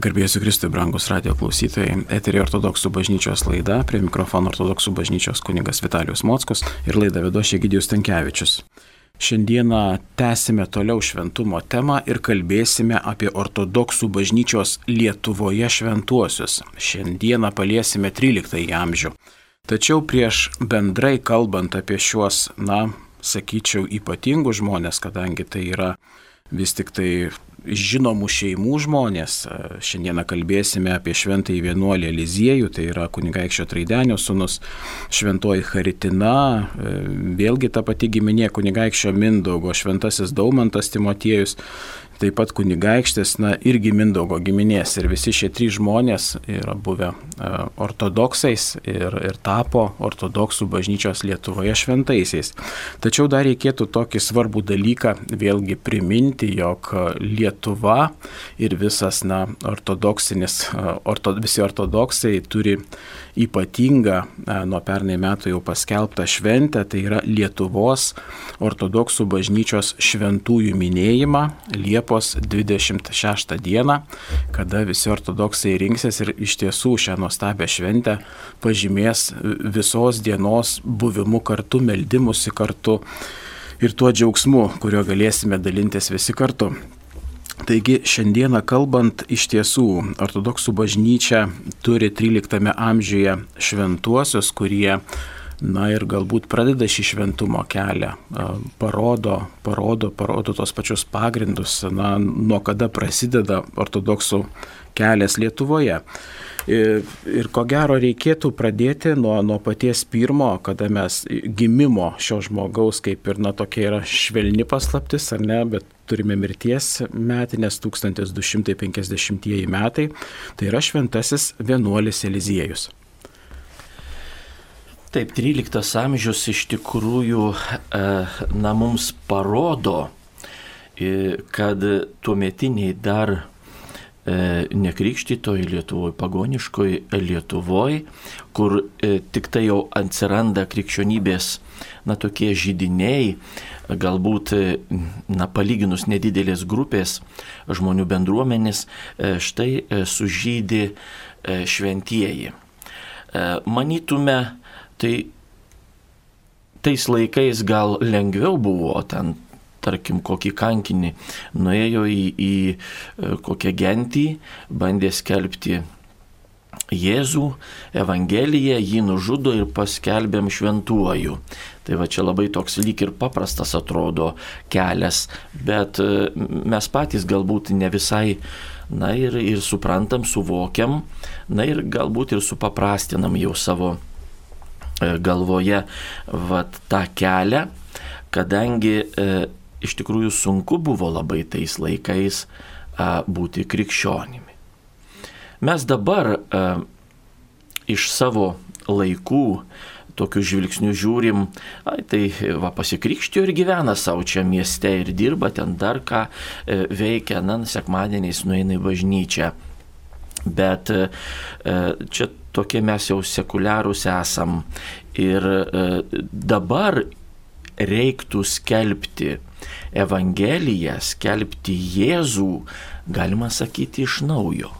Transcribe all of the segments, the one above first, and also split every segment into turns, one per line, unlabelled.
Garbėsiu Kristui, brangus radio klausytojai, eterį ortodoksų bažnyčios laida, prie mikrofono ortodoksų bažnyčios kunigas Vitalijus Mockus ir laida vedošė Gidijus Tankievičius. Šiandieną tęsime toliau šventumo temą ir kalbėsime apie ortodoksų bažnyčios Lietuvoje šventuosius. Šiandieną paliesime 13 amžių. Tačiau prieš bendrai kalbant apie šiuos, na, sakyčiau, ypatingus žmonės, kadangi tai yra vis tik tai žinomų šeimų žmonės. Šiandieną kalbėsime apie šventąjį vienuolį Eliziejų, tai yra kunigaikščio Traidenio sunus, šventoji Haritina, vėlgi ta pati giminė kunigaikščio Mindaugo, šventasis Daumantas Timotiejus, taip pat kunigaikštis, na, irgi Mindaugo giminės. Ir visi šie trys žmonės yra buvę ortodoksais ir, ir tapo ortodoksų bažnyčios Lietuvoje šventaisiais. Tačiau dar reikėtų tokį svarbų dalyką vėlgi priminti, jog Lietuva ir visas, na, ortodoksinis, orto, visi ortodoksai turi ypatingą nuo pernai metų jau paskelbtą šventę, tai yra Lietuvos ortodoksų bažnyčios šventųjų minėjimą Liepos 26 dieną, kada visi ortodoksai rinksis ir iš tiesų šią nuostabią šventę pažymės visos dienos buvimu kartu, meldimusi kartu ir tuo džiaugsmu, kurio galėsime dalintis visi kartu. Taigi šiandieną kalbant, iš tiesų ortodoksų bažnyčia turi 13 amžiuje šventuosius, kurie, na ir galbūt pradeda šį šventumo kelią, parodo, parodo, parodo tos pačius pagrindus, na, nuo kada prasideda ortodoksų kelias Lietuvoje. Ir, ir ko gero reikėtų pradėti nuo, nuo paties pirmo, kada mes gimimo šio žmogaus, kaip ir na tokia yra švelni paslaptis, ar ne, bet turime mirties metinės 1250 metai, tai yra šventasis vienuolis Eliziejus.
Taip, 13 amžius iš tikrųjų, na, mums parodo, kad tuometiniai dar nekrikštytoj Lietuvoje, pagoniškoj Lietuvoje, kur tik tai jau atsiranda krikščionybės, na, tokie žydiniai, galbūt, na, palyginus nedidelės grupės žmonių bendruomenės, štai sužydė šventieji. Manytume, tai tais laikais gal lengviau buvo ten tarkim, kokį kankinį, nuėjo į, į kokią gentį, bandė skelbti Jėzų, Evangeliją, jį nužudo ir paskelbėm šventuoju. Tai va čia labai toks lyg ir paprastas atrodo kelias, bet mes patys galbūt ne visai, na ir, ir suprantam, suvokiam, na ir galbūt ir supaprastinam jau savo galvoje vat, tą kelią, kadangi e, iš tikrųjų sunku buvo labai tais laikais a, būti krikščionimi. Mes dabar a, iš savo laikų tokiu žvilgsniu žiūrim, ai, tai va pasikrikštijo ir gyvena savo čia mieste ir dirba ten dar ką e, veikia, na, sekmadieniais nueina į bažnyčią. Bet e, čia tokie mes jau sekuliarūs esam ir e, dabar reiktų skelbti Evangeliją, skelbti Jėzų, galima sakyti iš naujo.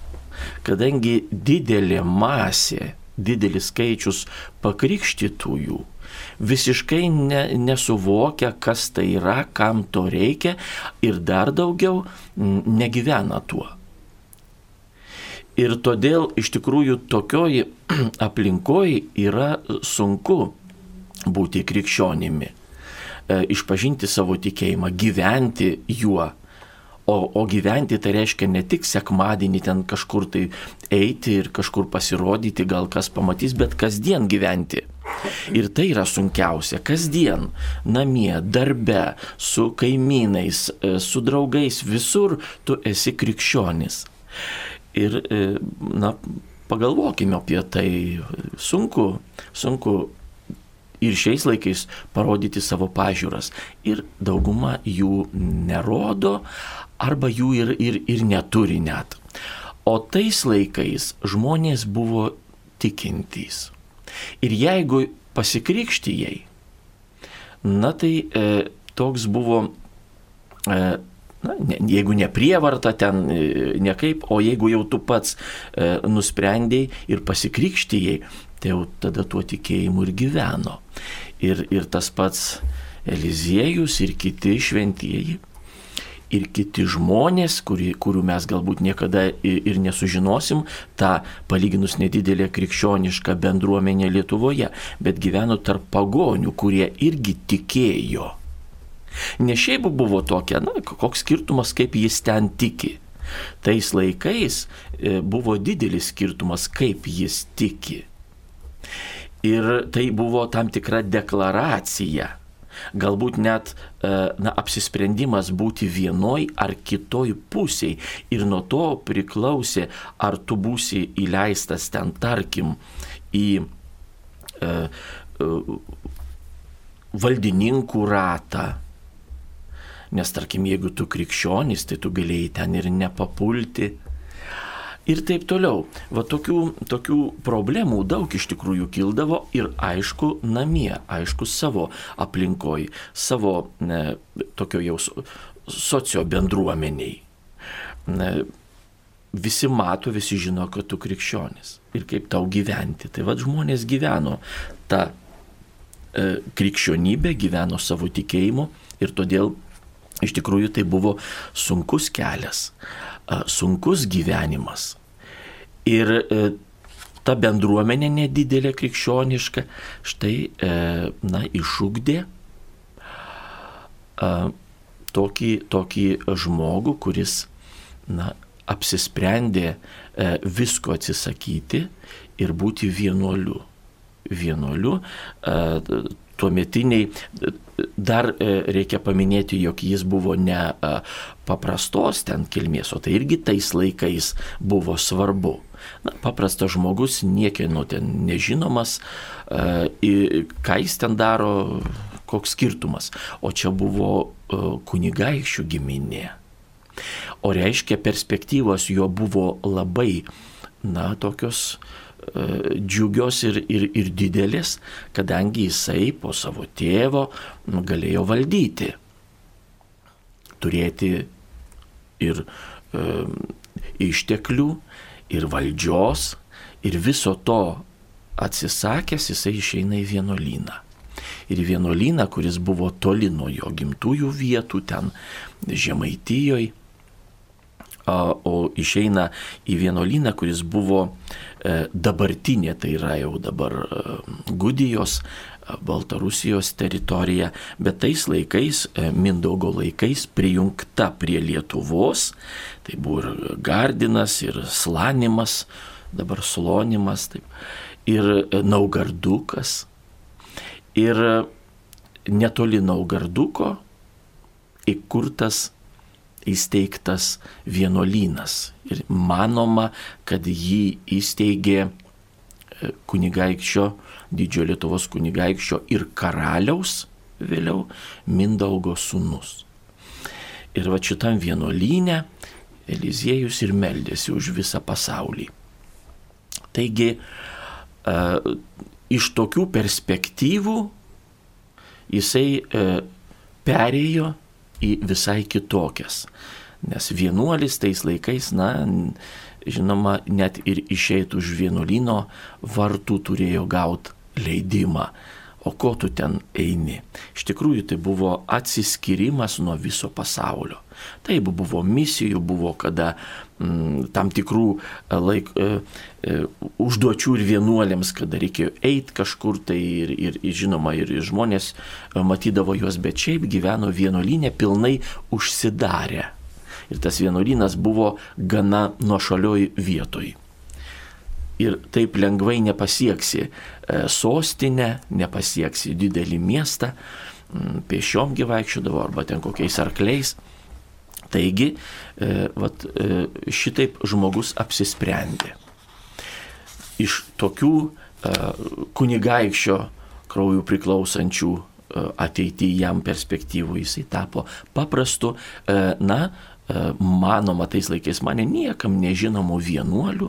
Kadangi didelė masė, didelis skaičius pakrikštytųjų visiškai ne, nesuvokia, kas tai yra, kam to reikia ir dar daugiau negyvena tuo. Ir todėl iš tikrųjų tokioj aplinkoje yra sunku būti krikščionimi, išpažinti savo tikėjimą, gyventi juo. O, o gyventi tai reiškia ne tik sekmadienį ten kažkur tai eiti ir kažkur pasirodyti, gal kas pamatys, bet kasdien gyventi. Ir tai yra sunkiausia. Kasdien, namie, darbe, su kaimynais, e, su draugais, visur tu esi krikščionis. Ir, e, na, pagalvokime apie tai. Sunku, sunku ir šiais laikais parodyti savo pažiūras. Ir dauguma jų nerodo arba jų ir, ir, ir neturi net. O tais laikais žmonės buvo tikintys. Ir jeigu pasikrikštijai, na tai e, toks buvo e, Na, ne, jeigu ne prievarta ten, nekaip, o jeigu jau tu pats e, nusprendėjai ir pasikrikštėjai, tai jau tada tuo tikėjimu ir gyveno. Ir, ir tas pats Eliziejus ir kiti šventieji ir kiti žmonės, kuri, kurių mes galbūt niekada ir nesužinosim, tą palyginus nedidelę krikščionišką bendruomenę Lietuvoje, bet gyveno tarp pagonių, kurie irgi tikėjo. Ne šiaip buvo tokia, na, koks skirtumas, kaip jis ten tiki. Tais laikais e, buvo didelis skirtumas, kaip jis tiki. Ir tai buvo tam tikra deklaracija galbūt net e, na, apsisprendimas būti vienoj ar kitoj pusiai. Ir nuo to priklausė, ar tu būsi įleistas ten, tarkim, į e, e, valdininkų ratą. Nes tarkim, jeigu tu krikščionis, tai tu galėjai ten ir nepapulti ir taip toliau. Va tokių, tokių problemų daug iš tikrųjų kildavo ir aišku namie, aišku savo aplinkoj, savo ne, tokio jau socio bendruomeniai. Ne, visi mato, visi žino, kad tu krikščionis ir kaip tau gyventi. Tai vad žmonės gyveno tą e, krikščionybę, gyveno savo tikėjimu ir todėl iš tikrųjų tai buvo sunkus kelias, e, sunkus gyvenimas. Ir e, ta bendruomenė nedidelė krikščioniška štai, e, na, išugdė e, tokį, tokį žmogų, kuris, na, apsisprendė visko atsisakyti ir būti vienuoliu. Vienuoliu tuometiniai, dar reikia paminėti, jog jis buvo ne paprastos ten kilmės, o tai irgi tais laikais buvo svarbu. Na, paprastas žmogus, niekieno ten nežinomas, e, ką jis ten daro, koks skirtumas. O čia buvo e, kunigaikščių giminė. O reiškia, perspektyvos jo buvo labai, na, tokios e, džiugios ir, ir, ir didelis, kadangi jisai po savo tėvo nu, galėjo valdyti, turėti ir e, išteklių, ir valdžios, ir viso to atsisakęs jisai išeina į vienuolyną. Ir vienuolyną, kuris buvo toli nuo jo gimtųjų vietų, ten Žemaitijoje, o išeina į vienuolyną, kuris buvo e, dabartinė, tai yra jau dabar e, Gudijos, e, Baltarusijos teritorija, bet tais laikais, Mindaugo laikais, prijungta prie Lietuvos, Tai buvo ir Gardinas, ir Slanimas, dabar Slonimas, taip, ir Naugardukas. Ir netoli Naugarduko įkurtas, įsteigtas vienuolynas. Ir manoma, kad jį įsteigė e, kunigaikščio, didžiojo Lietuvos kunigaikščio ir karaliaus vėliau Mindaugo sūnus. Ir va šitam vienuolynė Eliziejus ir meldėsi už visą pasaulį. Taigi, e, iš tokių perspektyvų jisai e, perėjo į visai kitokias. Nes vienuolis tais laikais, na, žinoma, net ir išeitų už vienuolino vartų turėjo gauti leidimą o ko tu ten eini. Iš tikrųjų tai buvo atsiskirimas nuo viso pasaulio. Taip buvo misijų, buvo kada tam tikrų e, laik, e, e, užduočių ir vienuolėms, kada reikėjo eiti kažkur tai ir, ir, ir žinoma, ir, žmonės matydavo juos, bet šiaip gyveno vienuolinė pilnai užsidarę. Ir tas vienuolynas buvo gana nuošalioj vietoj ir taip lengvai nepasieksi sostinę, nepasieksi didelį miestą, pešiom gyvaikščiodavo arba ten kokiais arkliais. Taigi, e, vat, e, šitaip žmogus apsisprendė. Iš tokių kunigaikščio kraujų priklausančių ateityje jam perspektyvų jisai tapo paprastu, na, manoma tais laikais mane niekam nežinomų vienuolių,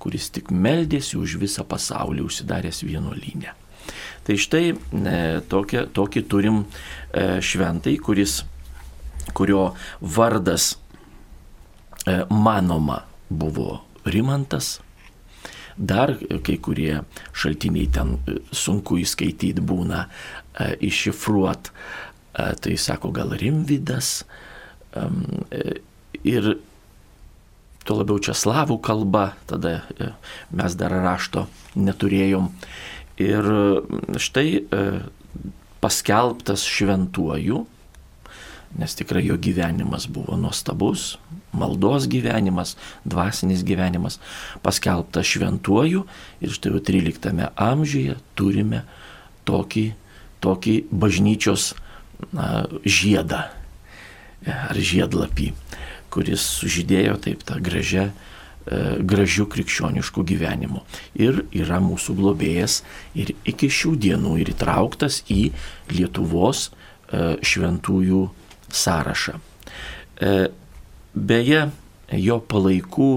kuris tik meldėsi už visą pasaulį užsidaręs vienuolynę. Tai štai e, tokia, tokį turim e, šventai, kuris kurio vardas e, manoma buvo Rimantas. Dar kai kurie šaltiniai ten e, sunku įskaityti būna, e, iššifruot. Tai sako gal Rimvidas. Ir tuo labiau čia slavų kalba, tada mes dar rašto neturėjom. Ir štai paskelbtas šventuoju, nes tikrai jo gyvenimas buvo nuostabus, maldos gyvenimas, dvasinis gyvenimas, paskelbtas šventuoju ir štai jau 13 amžiuje turime tokį, tokį bažnyčios na, žiedą ar žiedlapį, kuris sužydėjo taip tą gražią e, gražių krikščioniškų gyvenimų. Ir yra mūsų globėjas ir iki šių dienų ir įtrauktas į Lietuvos e, šventųjų sąrašą. E, beje, jo palaikų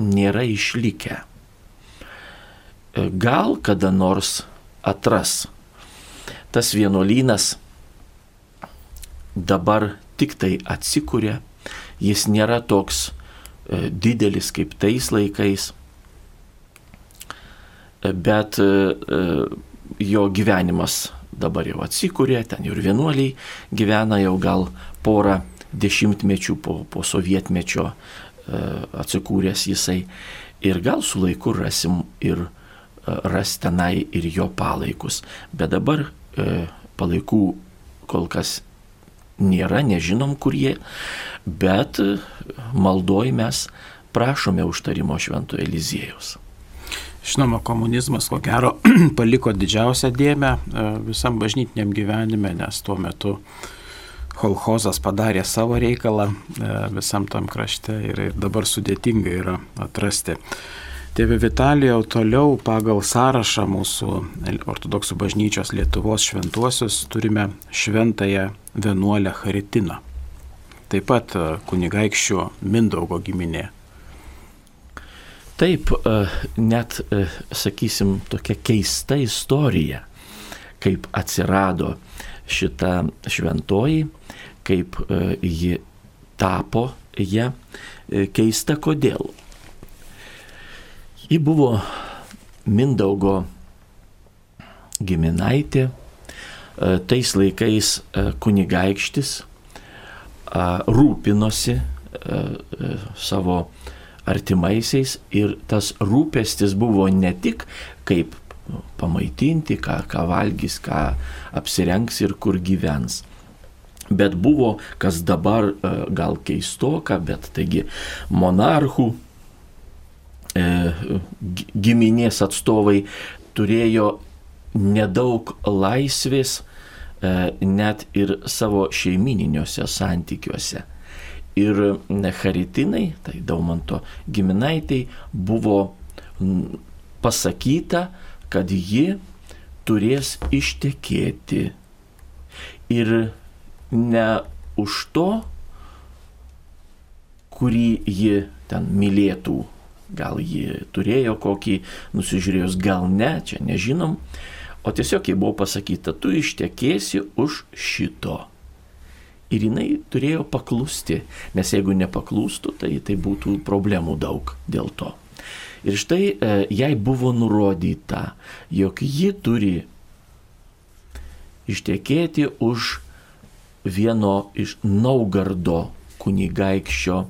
nėra išlikę. E, gal kada nors atras. Tas vienuolynas dabar tik tai atsikūrė, jis nėra toks e, didelis kaip tais laikais, bet jo gyvenimas dabar jau atsikūrė, ten ir vienuoliai gyvena jau gal porą dešimtmečių po, po sovietmečio e, atsikūręs jisai. Ir gal su laiku rasim ir e, ras tenai ir jo palaikus. Bet dabar e, palaikų kol kas nėra, nežinom kur jie, bet maldoj mes prašome užtarimo šventojo Eliziejaus.
Žinoma, komunizmas ko gero paliko didžiausią dėmę e, visam bažnytiniam gyvenime, nes tuo metu kolhozas padarė savo reikalą e, visam tam krašte ir dabar sudėtinga yra atrasti. Tėve Vitalijau, toliau pagal sąrašą mūsų ortodoksų bažnyčios Lietuvos šventuosius turime šventąją vienuolę Haritiną. Taip pat e, kunigaikščio Mindaugo giminė
Taip, e, net, e, sakysim, tokia keista istorija, kaip atsirado šita šventoji, kaip e, ji tapo ją keista kodėl. Ji buvo Mindaugo giminaitė, tais laikais kunigaikštis rūpinosi savo artimaisiais ir tas rūpestis buvo ne tik kaip pamaitinti, ką, ką valgys, ką apsirengs ir kur gyvens. Bet buvo, kas dabar e, gal keistoka, bet taigi monarchų e, giminės atstovai turėjo nedaug laisvės e, net ir savo šeimininiuose santykiuose ir Haritinai, tai Daumanto giminaitai, buvo pasakyta, kad ji turės ištekėti. Ir ne už to, kurį ji ten mylėtų, gal ji turėjo kokį nusižiūrėjus, gal ne, čia nežinom, o tiesiog jai buvo pasakyta, tu ištekėsi už šito ir jinai turėjo paklusti, nes jeigu nepaklūstų, tai tai būtų problemų daug dėl to. Ir štai e, jai buvo nurodyta, jog ji turi ištekėti už vieno iš Naugardo kunigaikščio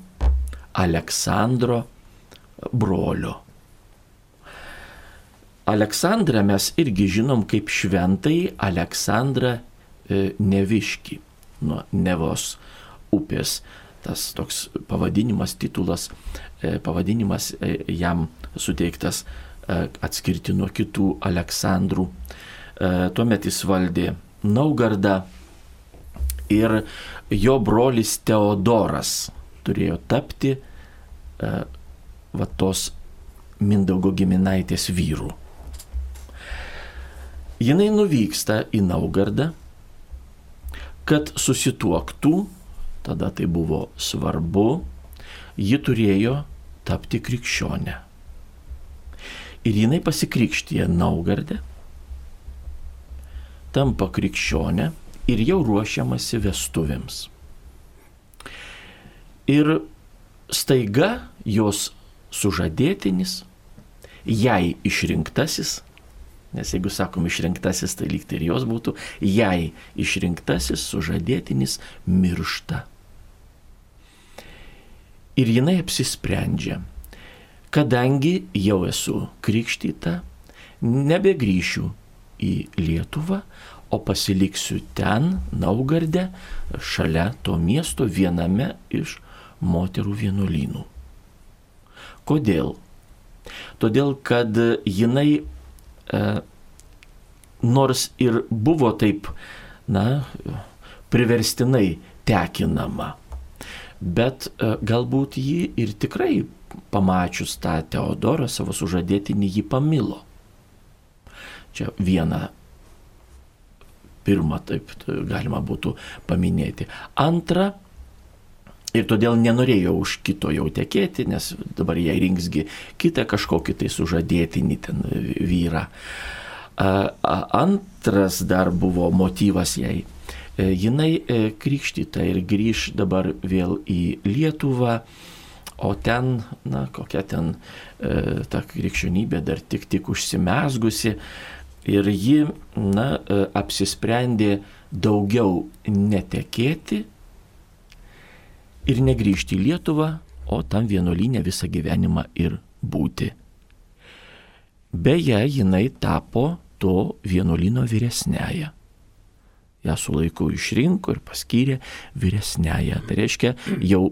Aleksandro brolio. Aleksandrą mes irgi žinom kaip šventai Aleksandrą e, Neviški nuo Nevos upės. Tas toks pavadinimas, titulas, e, pavadinimas e, jam suteiktas e, atskirti nuo kitų Aleksandrų. Tuomet jis valdė Naugardą ir jo brolis Teodoras turėjo tapti va tos Mindaugo giminaitės vyrų. Jinai nuvyksta į Naugardą kad susituoktų, tada tai buvo svarbu, ji turėjo tapti krikščionę. Ir jinai pasikrikštyje Naugarde, tampa krikščionė ir jau ruošiamasi vestuvėms. Ir staiga jos sužadėtinis, jai išrinktasis, nes jeigu sakom išrinktasis, tai lyg tai ir jos būtų, jai išrinktasis sužadėtinis miršta. Ir jinai apsisprendžia, kadangi jau esu krikštyta, nebegrįšiu į Lietuvą, o pasiliksiu ten, Naugarde, šalia to miesto viename iš moterų vienuolynų. Kodėl? Todėl, kad jinai nors ir buvo taip, na, priverstinai tekinama, bet e, galbūt ji ir tikrai pamačius tą Teodorą savo sužadėtinį jį pamilo. Čia viena pirmą taip galima būtų paminėti. Antra, ir todėl nenorėjo už kito jau tekėti, nes dabar jai rinksgi kitą kažkokį tai sužadėtinį ten vyrą. Antras dar buvo motyvas jai. E, jinai e, krikštyta ir grįž dabar vėl į Lietuvą, o ten, na, kokia ten e, ta krikščionybė dar tik tik užsimesgusi, Ir ji, na, apsisprendė daugiau netekėti ir negrįžti į Lietuvą, o tam vienuolynė visą gyvenimą ir būti. Beje, jinai tapo to vienuolino vyresnėje. Ja su laiku išrinko ir paskyrė vyresnėje. Tai reiškia, jau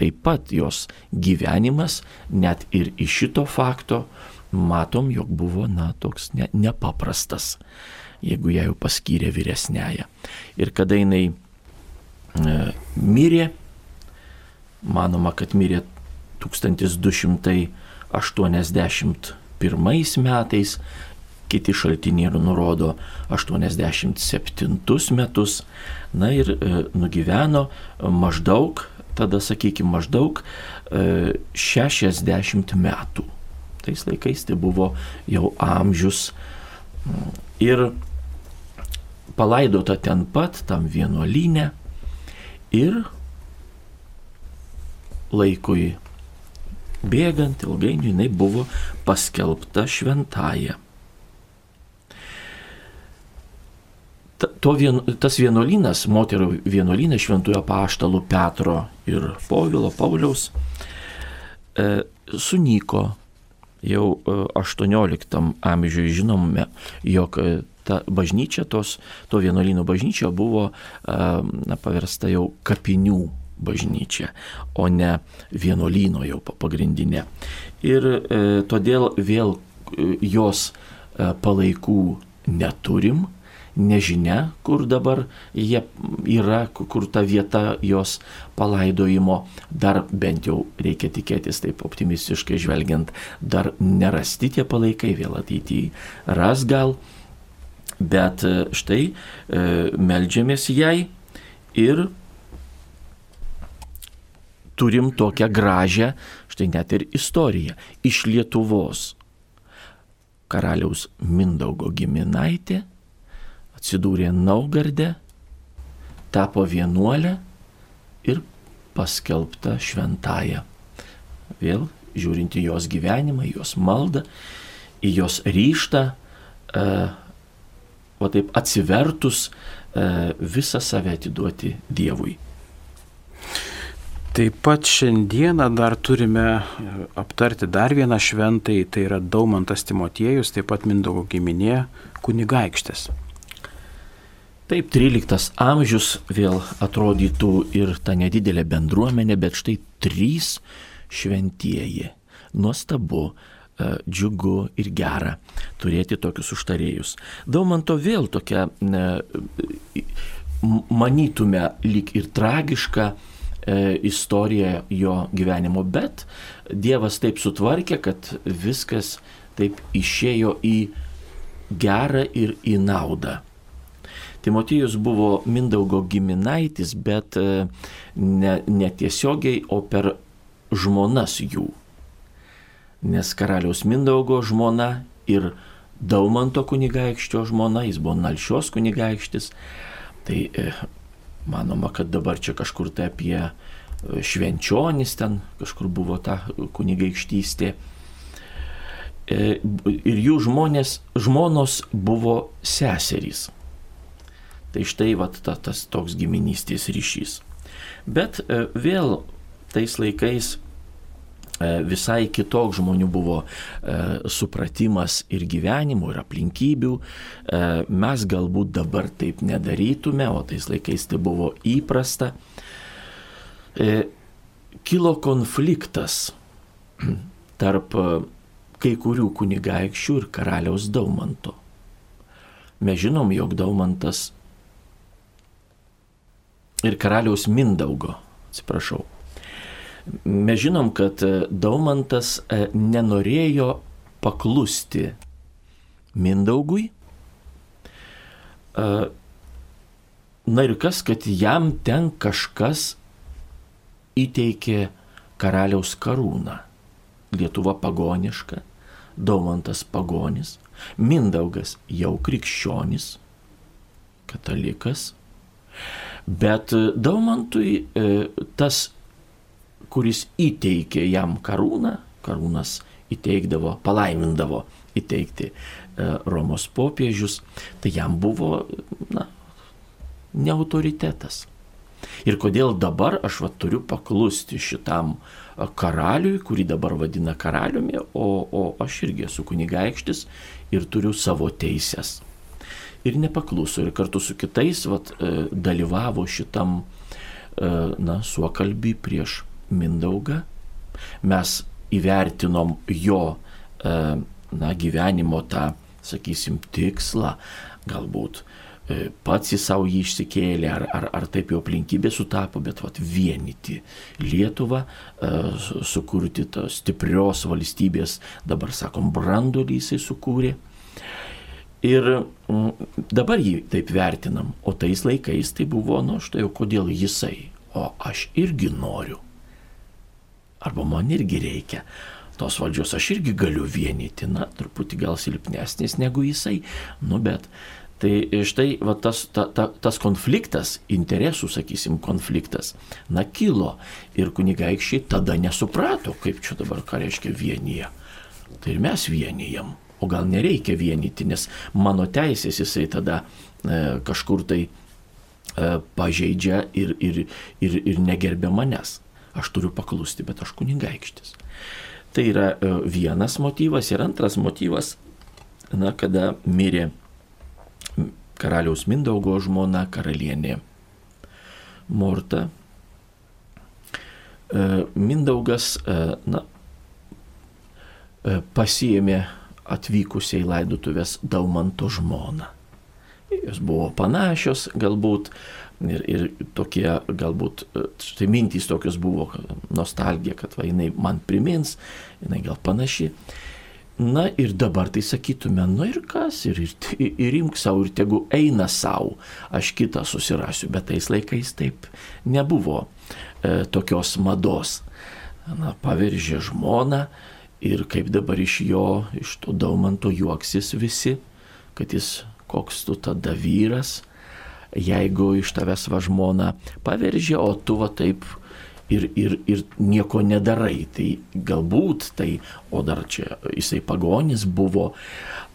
taip pat jos gyvenimas net ir iš šito fakto matom, jog buvo, na, toks ne, nepaprastas, jeigu ją jau paskyrė vyresnėje. Ir kada jinai e, mirė, manoma, kad mirė 1281 metais, kiti šaltiniai nurodo 87 metus, na ir e, nugyveno maždaug, tada sakykime, maždaug e, 60 metų tais laikais tai buvo jau amžius. Ir palaidota ten pat, tam vienuolyne. Ir laikui bėgant, ilgainiui jinai buvo paskelbta šventąją. Vien, tas vienuolynas, moterų vienuolynas šventųjų paštalų Petro ir Povilo Pauliaus e, sunyko jau 18 e, amžiuje žinome, jog e, ta bažnyčia, tos, to vienuolino bažnyčia buvo e, na, paversta jau kapinių bažnyčia, o ne vienuolino jau pagrindinė. Ir e, todėl vėl jos e, palaikų neturim, nežinia, kur dabar jie yra, kur ta vieta jos palaidojimo, dar bent jau reikia tikėtis taip optimistiškai žvelgiant, dar nerasti tie palaikai, vėl ateityje ras gal, bet e, štai e, melžiamės jai ir turim tokią gražią, štai net ir istoriją iš Lietuvos. Karaliaus Mindaugo giminaitė atsidūrė Naugarde, tapo vienuolė ir paskelbta šventąją. Vėl žiūrint į jos gyvenimą, į jos maldą, į jos ryštą, e, o taip atsivertus e, visą save atiduoti Dievui.
Taip pat šiandieną dar turime e, aptarti dar vieną šventai, tai yra Daumantas Timotiejus, taip pat Mindaugo giminė kunigaikštis.
Taip, 13 amžius vėl atrodytų ir ta nedidelė bendruomenė, bet štai trys šventieji. Nuostabu, e, džiugu ir gera turėti tokius užtarėjus. Daumanto vėl tokia, ne, manytume, lyg ir tragiška e, istorija jo gyvenimo, bet Dievas taip sutvarkė, kad viskas taip išėjo į gerą ir į naudą. Timotijus buvo Mindaugo giminaitis, bet e, ne, ne o per žmonas jų. Nes karaliaus Mindaugo žmona ir Daumanto kunigaikščio žmona, jis buvo Nalšios kunigaikštis. Tai e, manoma, kad dabar čia kažkur tai apie švenčionis ten kažkur buvo ta kunigaikštystė. E, ir jų žmonės, žmonos buvo seserys. Tai štai vat, ta, tas toks giminystės ryšys. Bet e, vėl tais laikais e, visai kitoks žmonių buvo supratimas ir gyvenimų, ir aplinkybių. Mes galbūt dabar taip nedarytume, o tais laikais tai buvo įprasta. Kilo konfliktas tarp kai kurių kunigaikščių ir karaliaus Daumanto. Mes žinom, jog Daumantas ir karaliaus Mindaugo, atsiprašau. Mes žinom, kad Daumantas e, nenorėjo paklusti Mindaugui. E, na ir kas, kad jam ten kažkas įteikė karaliaus karūną. Lietuva pagoniška, Daumantas pagonis, Mindaugas jau krikščionis, katalikas. Bet Daumantui e, tas, kuris įteikė jam karūną, karūnas įteikdavo, palaimindavo įteikti e, Romos popiežius, tai jam buvo, na, ne autoritetas. Ir kodėl dabar aš va turiu paklusti šitam karaliui, kurį dabar vadina karaliumi, o, o aš irgi esu kunigaikštis ir turiu savo teises. Ir nepakluso ir kartu su kitais vat, e, dalyvavo šitam e, na, suokalbį prieš Mindaugą. Mes įvertinom jo e, na, gyvenimo tą, sakysim, tikslą, galbūt E, pats į savo jį išsikėlė, ar, ar, ar taip jau aplinkybė sutapo, bet vat, vienyti Lietuvą, e, sukurti tos stiprios valstybės, dabar sakom, brandolį jisai sukūrė. Ir dabar jį taip vertinam, o tais laikais tai buvo, nu štai jau kodėl jisai, o aš irgi noriu. Arba man irgi reikia. Tos valdžios, aš irgi galiu vienyti, na, truputį gal silpnesnis negu jisai, nu bet Tai štai va, tas, ta, ta, tas konfliktas, interesų, sakysim, konfliktas, na, kilo. Ir kunigaikščiai tada nesuprato, kaip čia dabar ką reiškia vienyje. Tai ir mes vienijam, o gal nereikia vienyti, nes mano teisės jisai tada e, kažkur tai e, pažeidžia ir, ir, ir, ir negerbė manęs. Aš turiu paklusti, bet aš kunigaikštis. Tai yra e, vienas motyvas ir antras motyvas, na, kada mirė karaliaus Mindaugo žmona karalienė Morta. E, Mindaugas e, na, pasiėmė atvykusiai laidutuvės Daumanto žmoną. Jos buvo panašios galbūt ir, ir tokie galbūt, štai mintys tokios buvo, nostalgija, kad va, jinai man primins, jinai gal panaši. Na ir dabar tai sakytume, nu ir kas, ir, ir, ir imk savo, ir tegu eina savo, aš kitą susirasiu, bet tais laikais taip nebuvo e, tokios mados. Na, paveržė žmoną ir kaip dabar iš jo, iš to daumanto juoksis visi, kad jis koks tu tada vyras, jeigu iš tavęs va žmona paveržė, o tu va taip ir, ir, ir nieko nedarai. Tai galbūt tai, o dar čia jisai pagonis buvo,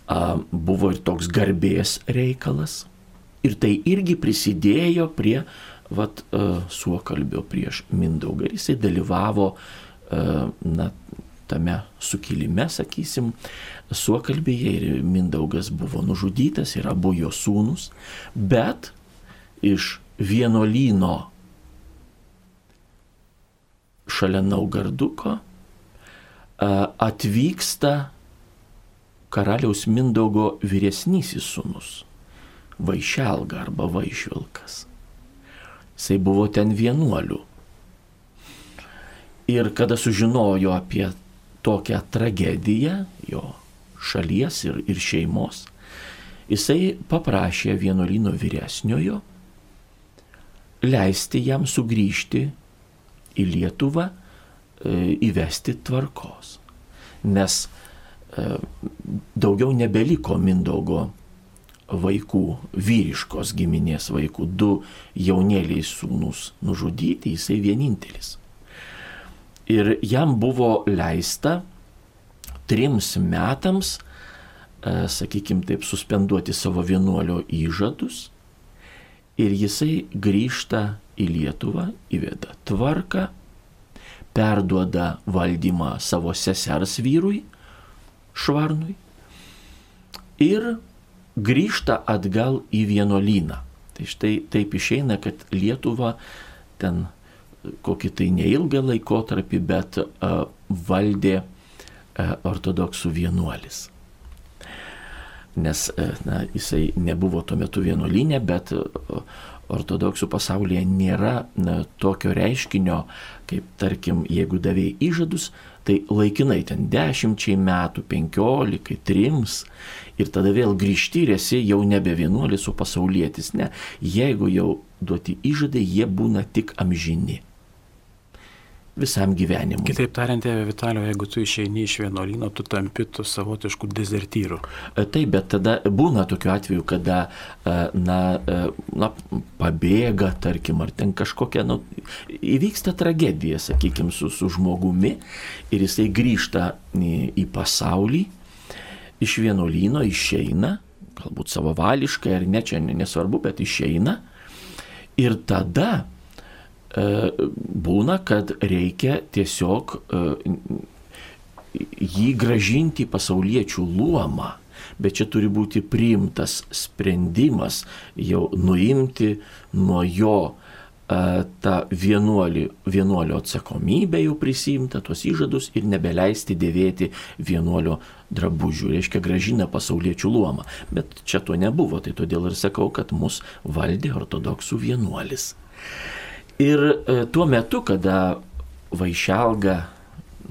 a, buvo ir toks garbės reikalas. Ir tai irgi prisidėjo prie vat, a, suokalbio prieš Mindaugą. Jisai dalyvavo a, na, tame sukilime, sakysim, suokalbėje ir Mindaugas buvo nužudytas ir abu jo sūnus, bet iš vienuolyno šalia Naugarduko atvyksta karaliaus Mindaugo vyresnysis sunus - Vaišelga arba Vaišvilkas. Jisai buvo ten vienuolių. Ir kada sužinojo apie tokią tragediją jo šalies ir, ir šeimos, jisai paprašė vienuolino vyresniojo leisti jam sugrįžti į Lietuvą e, įvesti tvarkos. Nes e, daugiau nebeliko Mindaugo vaikų, vyriškos giminės vaikų, du jaunėliai sūnus nužudyti, jisai vienintelis. Ir jam buvo leista trims metams, e, sakykime taip, suspenduoti savo vienuolio įžadus ir jisai grįžta į Lietuvą, įveda tvarką, perduoda valdymą savo sesers vyrui, Švarnui, ir grįžta atgal į vienuolyną. Tai štai taip išeina, kad Lietuva ten kokį tai neilgą laikotarpį, bet uh, valdė uh, ortodoksų vienuolis. Nes uh, na, jisai nebuvo tuo metu vienuolinė, bet uh, ortodoksų pasaulyje nėra na, tokio reiškinio, kaip tarkim, jeigu davėjai įžadus, tai laikinai ten dešimčiai metų, penkiolikai, trims ir tada vėl grįžti ir esi jau nebe vienuolis, o pasaulietis. Ne, jeigu jau duoti įžadai, jie būna tik amžini visam gyvenimui.
Kitaip tariant, tėvė Vitalio, jeigu tu išeini iš vienuolyno, tu tampi tu savotiškų dezertyrų.
E, taip, bet tada būna tokiu atveju, kada, e, na, e, na, pabėga, tarkim, ar ten kažkokia, na, įvyksta tragedija, sakykime, su, su žmogumi ir jisai grįžta į, pasaulį, iš vienuolyno išeina, galbūt savavališkai ar ne, čia nesvarbu, bet išeina. Ir tada būna, kad reikia tiesiog e, jį gražinti į pasauliečių luomą. Bet čia turi būti priimtas sprendimas jau nuimti nuo jo e, tą vienuolį, vienuolio atsakomybę jau prisimta, tuos įžadus ir nebeleisti dėvėti vienuolio drabužių, reiškia gražina pasauliečių luomą. Bet čia to nebuvo, tai todėl ir sakau, kad mus valdė ortodoksų vienuolis. Ir e, tuo metu, kada Vaišelga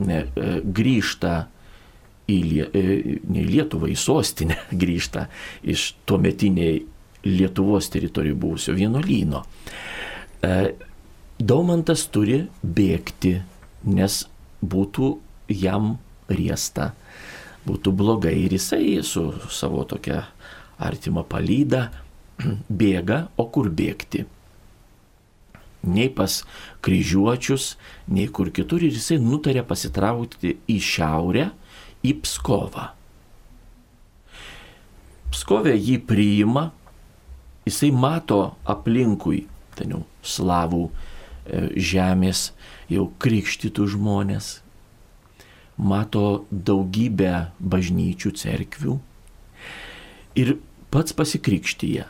e, grįžta į, e, ne į Lietuvą, į sostinę grįžta iš tuometiniai Lietuvos teritorijų buvusio vienuolyno. Daumantas turi bėgti, nes būtų jam riesta, būtų blogai ir jisai su savo tokia artima palyda bėga, o kur bėgti? Nei pas kryžiuočius, nei kur kitur ir jisai nutarė pasitraukti į šiaurę, į Pskovą. Pskovė jį priima, jisai mato aplinkui, ten jau slavų e, žemės, jau krikštytų žmonės, mato daugybę bažnyčių, cerkvių ir pats pasikrikštyje.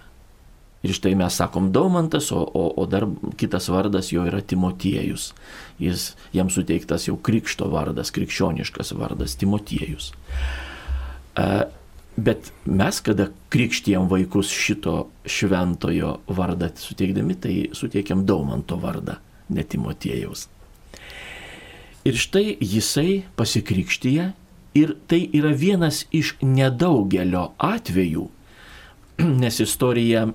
Ir štai mes sakom Daumantas, o, o, o dar kitas vardas jo yra Timotiejus. Jis, jam suteiktas jau krikšto vardas, krikščioniškas vardas Timotiejus. Bet mes, kada krikštijam vaikus šito šventojo vardą suteikdami, tai suteikiam Daumanto vardą, ne Timotiejaus. Ir štai jisai pasikrikštyje ir tai yra vienas iš nedaugelio atvejų, nes istorija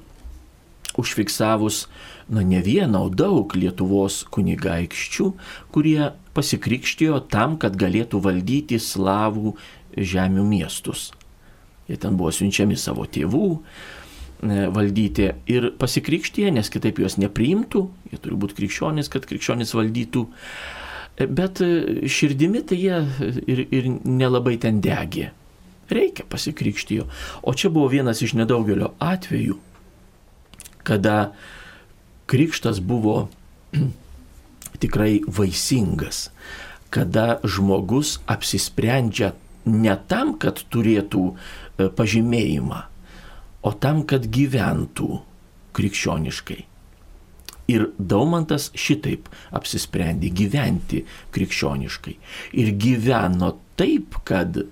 užfiksavus, na ne vieną, o daug Lietuvos kunigaikščių, kurie pasikrikštijo tam, kad galėtų valdyti slavų žemių miestus. Jie ten buvo siunčiami savo tėvų e, valdyti ir pasikrikštiję, nes kitaip juos nepriimtų, jie turi būti krikščionys, kad krikščionys valdytų. E, bet e, širdimi tai jie ir, ir nelabai ten degė. Reikia pasikrikštijo. O čia buvo vienas iš nedaugelio atvejų, kada krikštas buvo tikrai vaisingas, kada žmogus apsisprendžia ne tam, kad turėtų e, pažymėjimą, o tam, kad gyventų krikščioniškai. Ir Daumantas šitaip apsisprendė gyventi krikščioniškai. Ir gyveno taip, kad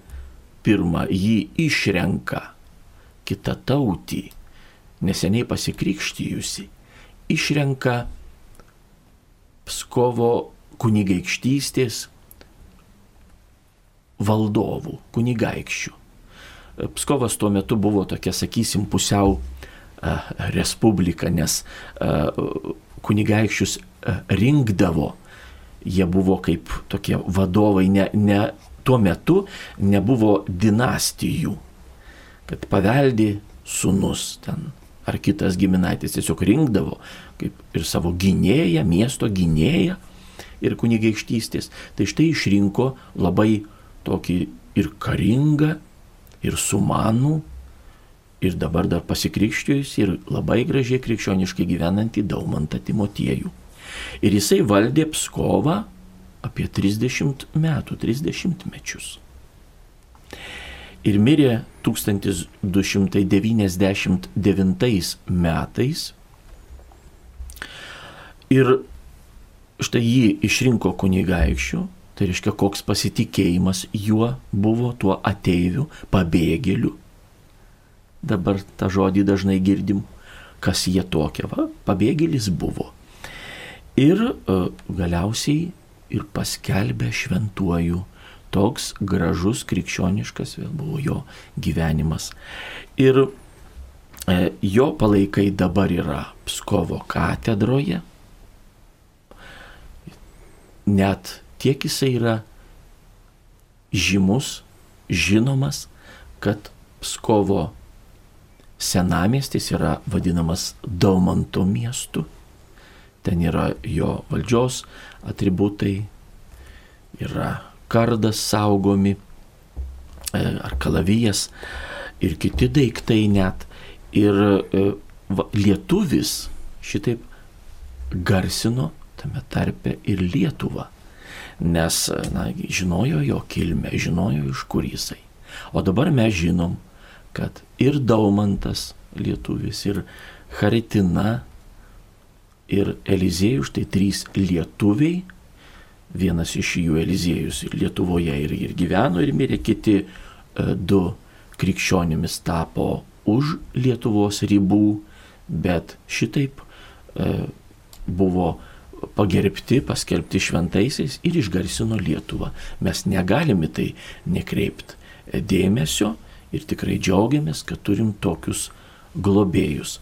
pirmą jį išrenka kita tautį, neseniai pasikrikštijusi, išrenka Pskovo kunigaikštystės valdovų, kunigaikščių. Pskovas tuo metu buvo tokia, sakysim, pusiau respublika, nes kunigaikščius rinkdavo, jie buvo kaip tokie vadovai, ne, ne, tuo metu nebuvo dinastijų, kad paveldi sunus ten ar kitas giminaitis tiesiog rinkdavo kaip ir savo gynėją, miesto gynėją ir kunigaikštystės. Tai štai išrinko labai tokį ir karingą, ir sumanų, ir dabar dar pasikrikščiojus, ir labai gražiai krikščioniškai gyvenantį Daumantą Timotiejų. Ir jisai valdė Pskovą apie 30 metų, 30 mečius. Ir mirė 1299 metais. Ir štai jį išrinko kunigaikščių, tai reiškia, koks pasitikėjimas juo buvo tuo ateiviu, pabėgėliu. Dabar tą žodį dažnai girdim, kas jie tokie, va, pabėgėlis buvo. Ir uh, galiausiai ir paskelbė šventuoju. Toks gražus krikščioniškas vėl buvo jo gyvenimas. Ir e, jo palaikai dabar yra Pskovo katedroje. Net tiek jisai yra žymus, žinomas, kad Pskovo senamestis yra vadinamas Daumanto miestu ten yra jo valdžios atributai, yra kardas saugomi, e, ar kalavijas ir kiti daiktai net. Ir e, lietuvis šitaip garsino tame tarpe ir Lietuvą, nes na, žinojo jo kilmę, žinojo iš kur jisai. O dabar mes žinom, kad ir Daumantas lietuvis, ir Haritina ir Eliziejus, štai trys lietuviai, vienas iš jų Eliziejus Lietuvoje ir, ir gyveno ir mirė, kiti e, du krikščionimis tapo už Lietuvos ribų, bet šitaip e, buvo pagerbti, paskelbti šventaisiais ir išgarsino Lietuvą. Mes negalime tai nekreipti dėmesio ir tikrai džiaugiamės, kad turim tokius globėjus.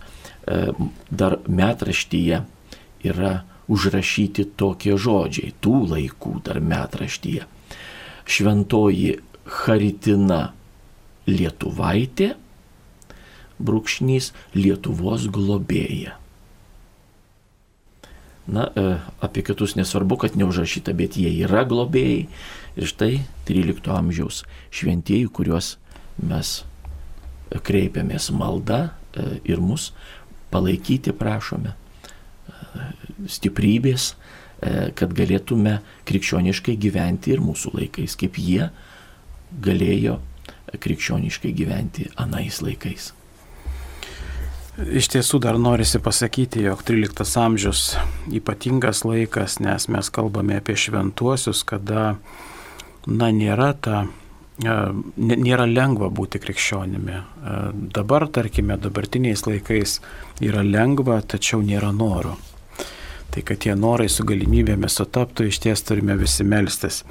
E, dar metraštyje yra užrašyti tokie žodžiai, tų laikų dar metraštyje. Šventoji Haritina Lietuvaitė, brūkšnys Lietuvos globėja. Na, e, apie kitus nesvarbu, kad neužrašyta, bet jie yra globėjai. Ir štai 13 amžiaus šventieji, kuriuos mes kreipiamės malda e, ir mus palaikyti prašome stiprybės, e, kad galėtume krikščioniškai gyventi ir mūsų laikais, kaip jie galėjo krikščioniškai gyventi anais laikais.
Iš tiesų dar norisi pasakyti, jog 13 amžius ypatingas laikas, nes mes kalbame apie šventuosius, kada, na, nėra ta e, nėra lengva būti krikščionimi. E, dabar, tarkime, dabartiniais laikais yra lengva, tačiau nėra noro. Tai kad tie norai su galimybėmis sutaptų, iš ties turime visi melstis.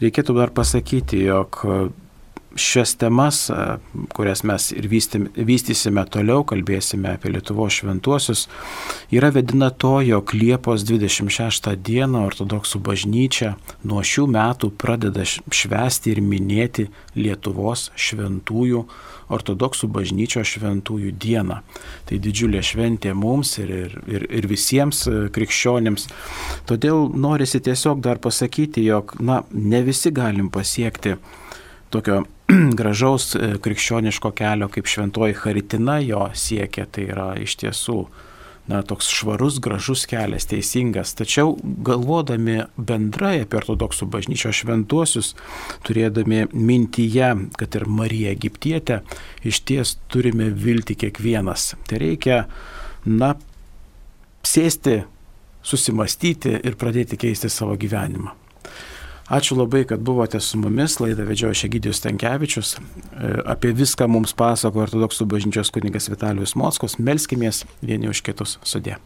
Reikėtų dar pasakyti, jog šias temas, kurias mes ir vystysime toliau, kalbėsime apie Lietuvo šventuosius, yra vedina to, jog Liepos 26 dieną ortodoksų bažnyčia nuo šių metų pradeda švesti ir minėti Lietuvos šventųjų, ortodoksų bažnyčios šventųjų dieną. Tai didžiulė šventė mums ir, ir, ir, ir visiems krikščionėms. Todėl norisi tiesiog dar pasakyti, jog na, ne visi galim pasiekti tokio gražaus e, krikščioniško kelio kaip šventoji Haritina jo siekia, tai yra iš tiesų na, toks švarus, gražus kelias, teisingas. Tačiau galvodami bendrai apie ortodoksų bažnyčios šventuosius, turėdami mintyje, kad ir Marija Egiptietė, iš ties turime vilti kiekvienas. Tai reikia, na, sėsti, susimastyti ir pradėti keisti savo gyvenimą. Ačiū labai, kad buvote su mumis, laidą vedžiojo Šegidijus Tankievičius. E, apie viską mums pasako ortodoksų bažnyčios kunigas Vitalijus Mockos. Melskimės vieni už kitus sudė.